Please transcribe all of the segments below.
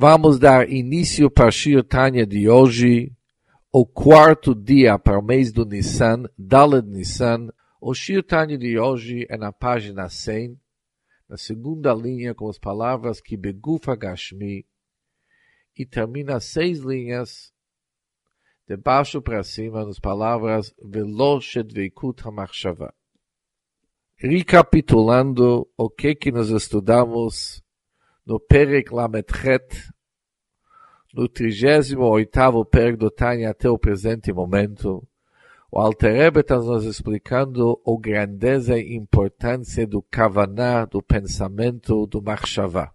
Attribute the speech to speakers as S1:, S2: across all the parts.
S1: Vamos dar início para Shir Tanya de hoje, o quarto dia para o mês do Nissan, Daled Nissan. O Shir Tanya de hoje é na página 100, na segunda linha com as palavras que Begufa Gashmi, e termina seis linhas de baixo para cima nas palavras Velo Shedveikut HaMachshava. Recapitulando o que que nós estudamos no Perek Lametchet, no 38º Perek do Tânia até o presente momento, o Alter Rebbe está nos explicando a grandeza e importância do Kavaná, do pensamento, do Machshavá.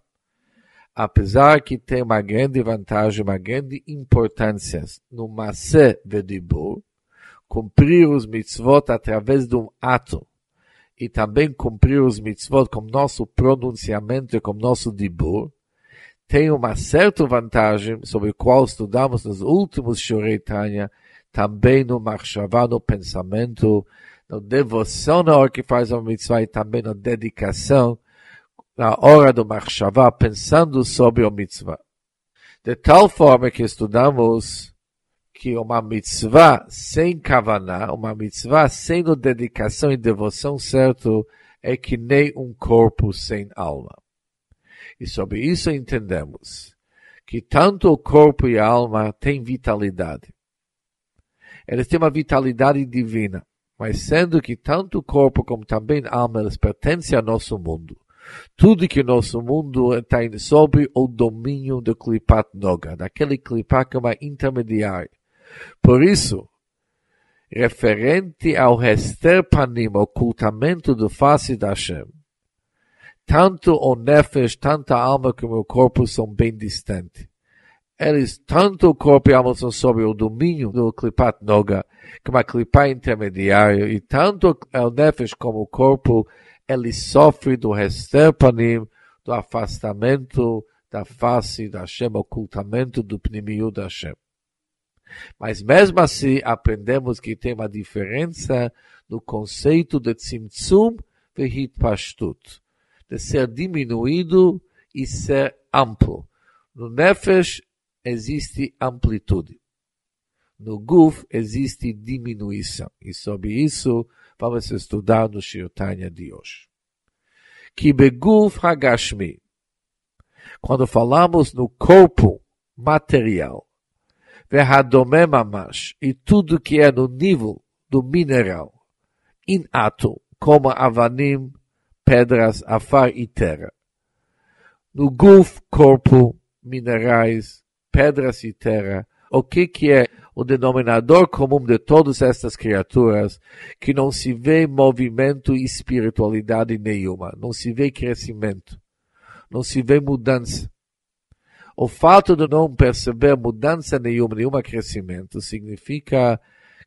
S1: Apesar que tem uma grande vantagem, uma grande importância no Masé Vedibur, cumprir os mitzvot através de um ato, e também cumprir os mitzvot com nosso pronunciamento e com nosso dibur, tem uma certa vantagem sobre a qual estudamos nos últimos Shurei Tanya, também no Marshavá, no pensamento, na devoção na hora que faz a mitzvah e também na dedicação, na hora do Marshavá, pensando sobre a mitzvah. De tal forma que estudamos que uma mitzvah sem kavaná, uma mitzvah sem dedicação e devoção certo, é que nem um corpo sem alma. E sobre isso entendemos que tanto o corpo e a alma têm vitalidade. Eles têm uma vitalidade divina, mas sendo que tanto o corpo como também a alma eles pertencem ao nosso mundo. Tudo que nosso mundo está sob o domínio do Klipat Noga, daquele Klipat que é uma intermediária por isso, referente ao Hester Panim, ocultamento do face da Hashem, tanto o Nefesh, tanto a alma como o corpo são bem distantes. Eles, tanto o corpo e a alma são sob o domínio do Klipat Noga, como a Klipat intermediária, e tanto o Nefesh como o corpo, eles sofrem do Hester Panim, do afastamento da face da Hashem, ocultamento do Pnimiu da Hashem. Mas mesmo assim, aprendemos que tem uma diferença no conceito de tzimtzum e hitpashtut, de ser diminuído e ser amplo. No nefesh existe amplitude. No guf existe diminuição. E sobre isso vamos estudar no Shiotanya de hoje. Que beguf hagashmi. Quando falamos no corpo material, Verradome mamash, e tudo que é no nível do mineral, in ato, como avanim, pedras, afar e terra. No guf, corpo, minerais, pedras e terra, o que que é o denominador comum de todas estas criaturas, que não se vê movimento e espiritualidade nenhuma, não se vê crescimento, não se vê mudança. O fato de não perceber mudança nenhuma, nenhum crescimento, significa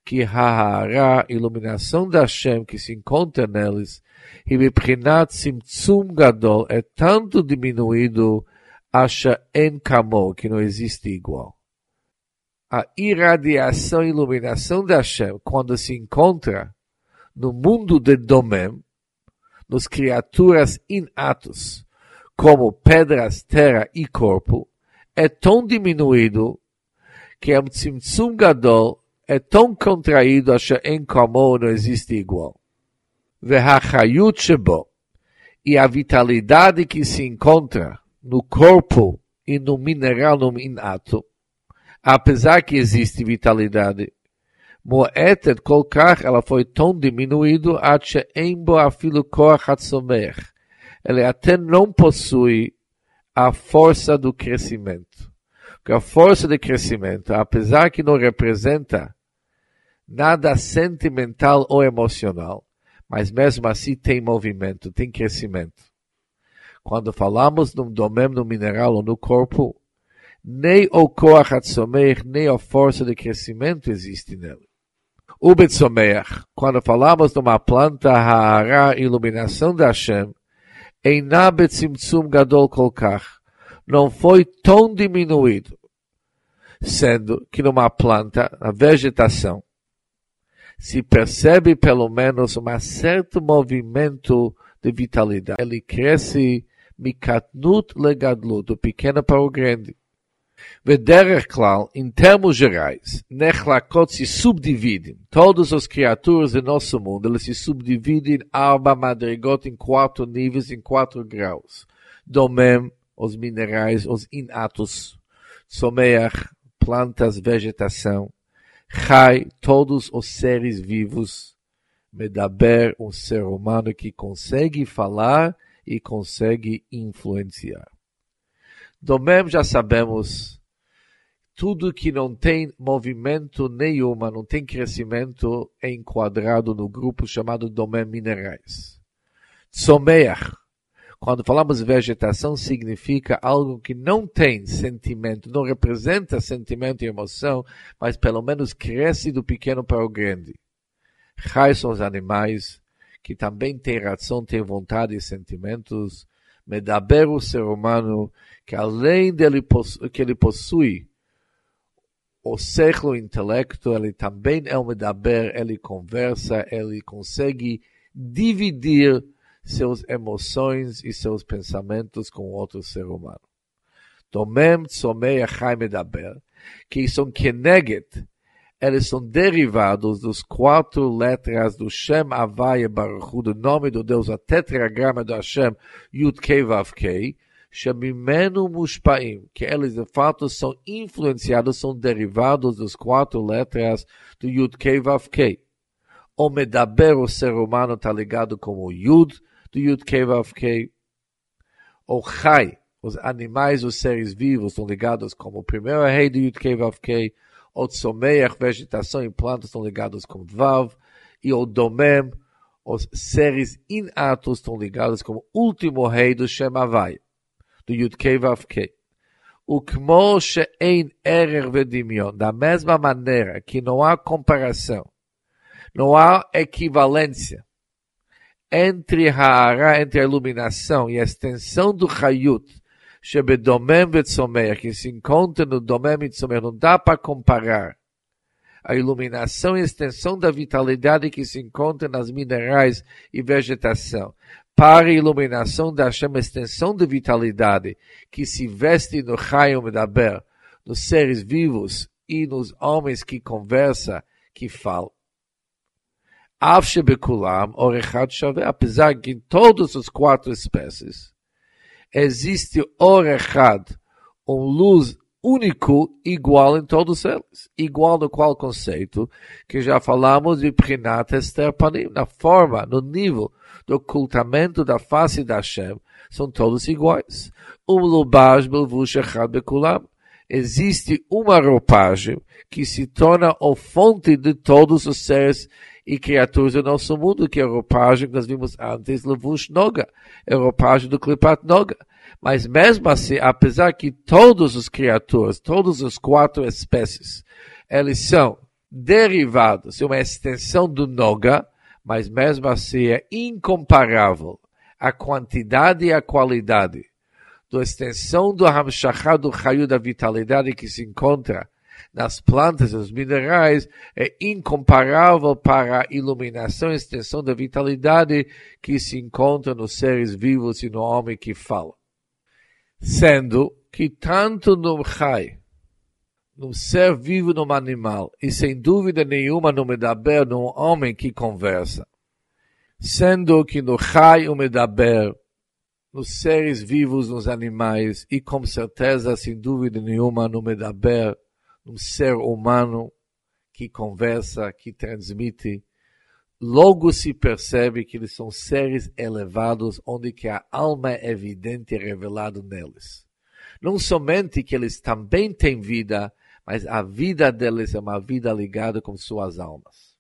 S1: que a iluminação da Hashem que se encontra neles, e Miprinat Simtsum Gadol é tanto diminuído, acha en que não existe igual. A irradiação e iluminação da Hashem, quando se encontra no mundo de Domem, nos criaturas inatos, como pedras, terra e corpo, é tão diminuído que é um gadol é tão contraído acha em como não existe igual. Vehachayut shebo e a vitalidade que se encontra no corpo e no mineral no inato, apesar que existe vitalidade, moetet kolkach ela foi tão diminuído acha em bo afilo kor hatzomer. Ele até não possui a força do crescimento. Porque a força de crescimento, apesar que não representa nada sentimental ou emocional, mas mesmo assim tem movimento, tem crescimento. Quando falamos num domínio no mineral ou no corpo, nem o Koach Hatzomer, nem a força de crescimento existe nele. O quando falamos de uma planta, a iluminação da Hashem, Eina Betzimtzum Gadol Kolkach, não foi tão diminuído, sendo que numa planta, na vegetação, se percebe pelo menos um certo movimento de vitalidade. Ele cresce mikatnut legadlut, do pequeno para o grande. Vederech klal, em termos gerais, nechlakot se subdividem. Todas as criaturas do nosso mundo, elas se subdividem em arba madrigot, em quatro níveis, em quatro graus. Domem, os minerais, os inatos. Someach, plantas, vegetação. Chai, todos os seres vivos. Medaber, um ser humano que consegue falar e consegue influenciar. Domem já sabemos, tudo que não tem movimento nenhuma, não tem crescimento, é enquadrado no grupo chamado Domem Minerais. Tzomeach, quando falamos vegetação, significa algo que não tem sentimento, não representa sentimento e emoção, mas pelo menos cresce do pequeno para o grande. Chai são os animais que também têm razão, têm vontade e sentimentos. Medaber o ser humano que além dele que ele possui o século intelecto, ele também é um medaber, ele conversa, ele consegue dividir suas emoções e seus pensamentos com outro ser humano. Domem tzomei achai medaber, que são keneget, eles são derivados dos quatro letras do Shem Havaya Baruch do nome do Deus, a tetragrama do Hashem, Yud Kei Vav Kei, Shemimenu Mushpaim, que eles de fato são influenciados, são derivados dos quatro letras do Yud Kei Vav Kei. O Medaber, o ser humano, está ligado como Yud, do Yud-Kei Vav-Kei. O Chai, os animais, os seres vivos, estão ligados como o primeiro rei do Yud-Kei Vav-Kei. O Tzomeach, vegetação e plantas, estão ligados como Vav. E o Domem, os seres inatos, estão ligados como último rei do Shemavai, do Yud-Kei Vav-Kei. O Kmo She'ein Erer Vedimion, da mesma maneira que não há comparação, não há equivalência entre a Hara, entre a iluminação e a extensão do Hayut, que se encontra no Domem Vetzomeach, não dá para comparar a iluminação e a extensão da vitalidade que se encontra nas minerais e vegetação para a iluminação da chama extensão de vitalidade que se veste no Chayom Medaber, nos seres vivos e nos homens que conversa, que falam. Avshebekulam, Orechat Shave, apesar que em todas as quatro espécies existe Orechat, um luz único, igual em todos eles. Igual no qual conceito que já falamos de Prinat Esther Panim, na forma, no nível do ocultamento da face da Hashem são todos iguais. Um lubaj belvush echad bekulam. Existe uma roupagem que se torna a fonte de todos os seres e criaturas do nosso mundo, que é a roupagem que nós vimos antes, levush noga, é a roupagem do klipat noga. Mas mesmo assim, apesar que todas as criaturas, todas as quatro espécies, eles são derivados, uma extensão do noga, mas mesmo assim é incomparável a quantidade e a qualidade da extensão do Hamshachá do raio da vitalidade que se encontra nas plantas nos minerais é incomparável para a iluminação e extensão da vitalidade que se encontra nos seres vivos e no homem que fala. Sendo que tanto no Chai num ser vivo num animal, e sem dúvida nenhuma no medaber num homem que conversa. Sendo que no chai o medaber, nos seres vivos, nos animais, e com certeza, sem dúvida nenhuma, no medaber, num ser humano que conversa, que transmite, logo se percebe que eles são seres elevados, onde que a alma é evidente e revelada neles. Não somente que eles também têm vida, mas a vida deles é uma vida ligada com suas almas.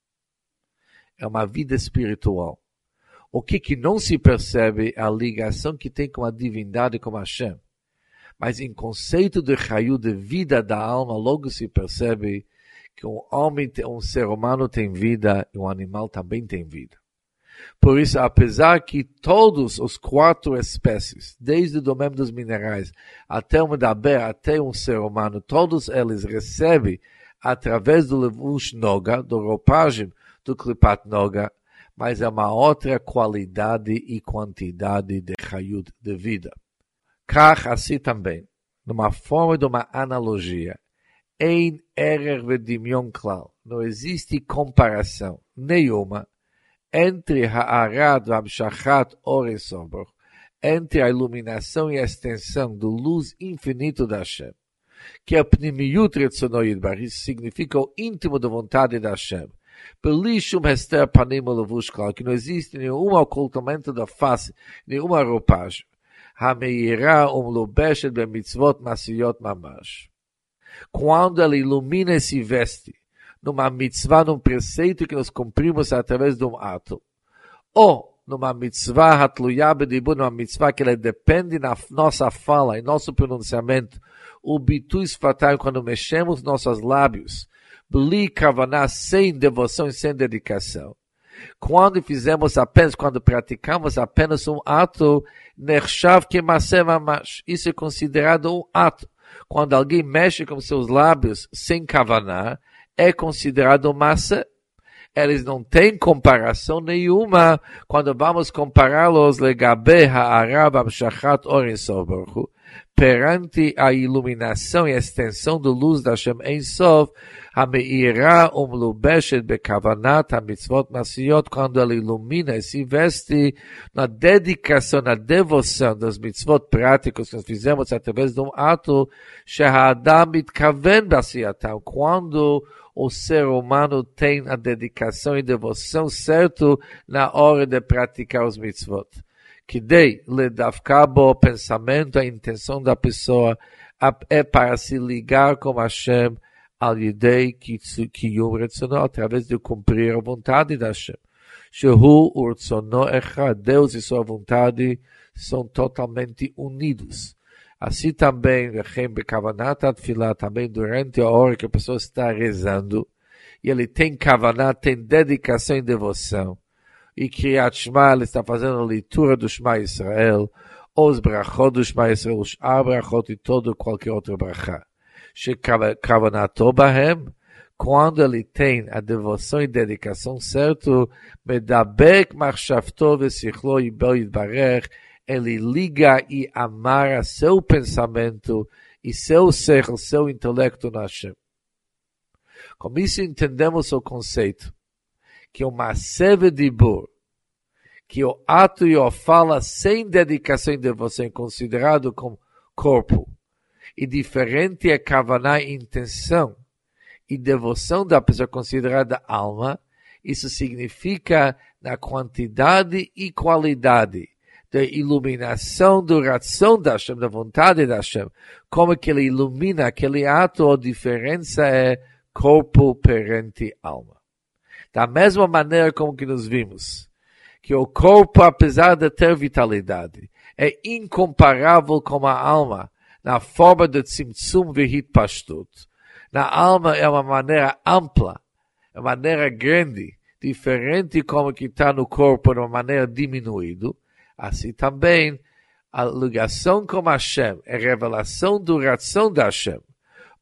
S1: É uma vida espiritual. O que, que não se percebe é a ligação que tem com a divindade, com Hashem. Mas em conceito de raio de vida da alma, logo se percebe que um homem, um ser humano tem vida e um animal também tem vida. Por isso, apesar que todos os quatro espécies, desde o domínio dos minerais até o medaber, até um ser humano, todos eles recebem através do levush noga, do roupagem do klipat noga, mas é uma outra qualidade e quantidade de chayut de vida. Kach assim também. numa forma de uma analogia. Em Erer Vedimion Klal. Não existe comparação nenhuma entre Ha'arad Vamshachat Oresobor, entre a iluminação e a extensão do luz infinito da Hashem, que é a Pnimiut Retzonoid Bar, isso significa o íntimo da vontade da Hashem. Belishum Hester Panim Klal, que não existe nenhum ocultamento da face, nenhuma roupagem. Hameirá umlubeshet bemitzvot masiyot mamash. Quando ela ilumina e se veste numa mitzvah, num preceito que nós cumprimos através de um ato. Ou numa mitzvah hatluyah bedibur, numa mitzvah que ela depende na nossa fala, em nosso pronunciamento, o bitui fatal quando mexemos nossos lábios, bli kavaná, sem devoção e sem dedicação. Quando fizemos apenas, quando praticamos apenas um ato, nershav que mamash. Isso é considerado um ato. Quando alguém mexe com seus lábios sem kavaná, é considerado massa. Eles não têm comparação nenhuma quando vamos compará-los legabe ha'arav amshachat orin perante a iluminação e a extensão da luz da Hashem Ein Sof, Hameirá Umlubeshet Bekavanat HaMitzvot Masiot, quando ela ilumina e se veste na dedicação, na devoção das mitzvot práticos, que nós fizemos através de um ato, Shehadam Mitkaven Basiatam, quando o ser humano tem a dedicação e devoção certo na hora de praticar os mitzvot. Que dei ledavka bo o pensamento, a intenção da pessoa é para se ligar com Hashem, al yedei kiyum retzono, através de cumprir a vontade da Hashem. Shehu urtzono echad, Deus e sua vontade são totalmente unidos. Assim também, vechem bekavanat atfilah, também durante a hora que a pessoa está rezando, e ele tem kavanat, tem dedicação e devoção e que Shema, está fazendo a leitura do Shema Israel, os brachot do Shema Israel, os brachot e todo qualquer outro brachá. Shekavanato bahem, quando ele tem a devoção e dedicação certo, medabek machshavto vesichlo yibel yidbarech, ele liga e amara seu pensamento e seu ser, seu intelecto na Hashem. Com isso entendemos o conceito que o Maseve Dibur, que o ato e a fala sem dedicação e devoção é considerado como corpo, e diferente é kavaná intenção e devoção da pessoa considerada alma, isso significa na quantidade e qualidade da iluminação, duração da Hashem, da vontade da Hashem. Como que ele ilumina aquele ato, a diferença é corpo perante alma. Da mesma maneira como que nós vimos, que o corpo, apesar de ter vitalidade, é incomparável com a alma, na forma de tzimtzum vehitpashtut. Na alma é uma maneira ampla, é uma maneira grande, diferente como que está no corpo, de uma maneira diminuída. Assim também, a ligação com Hashem é revelação do ração da Hashem.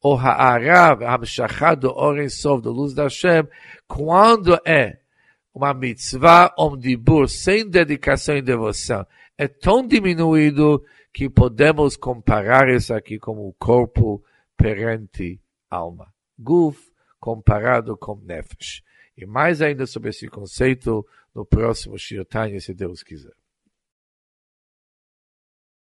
S1: O ha'arav, hamshachad do oren sov, luz da Hashem, quando é uma mitzvah, um dibur, sem dedicação e devoção, é tão diminuído que podemos comparar isso aqui como o corpo perante alma. Guf comparado com Nefesh. E mais ainda sobre esse conceito no próximo Shirtanya, se Deus quiser.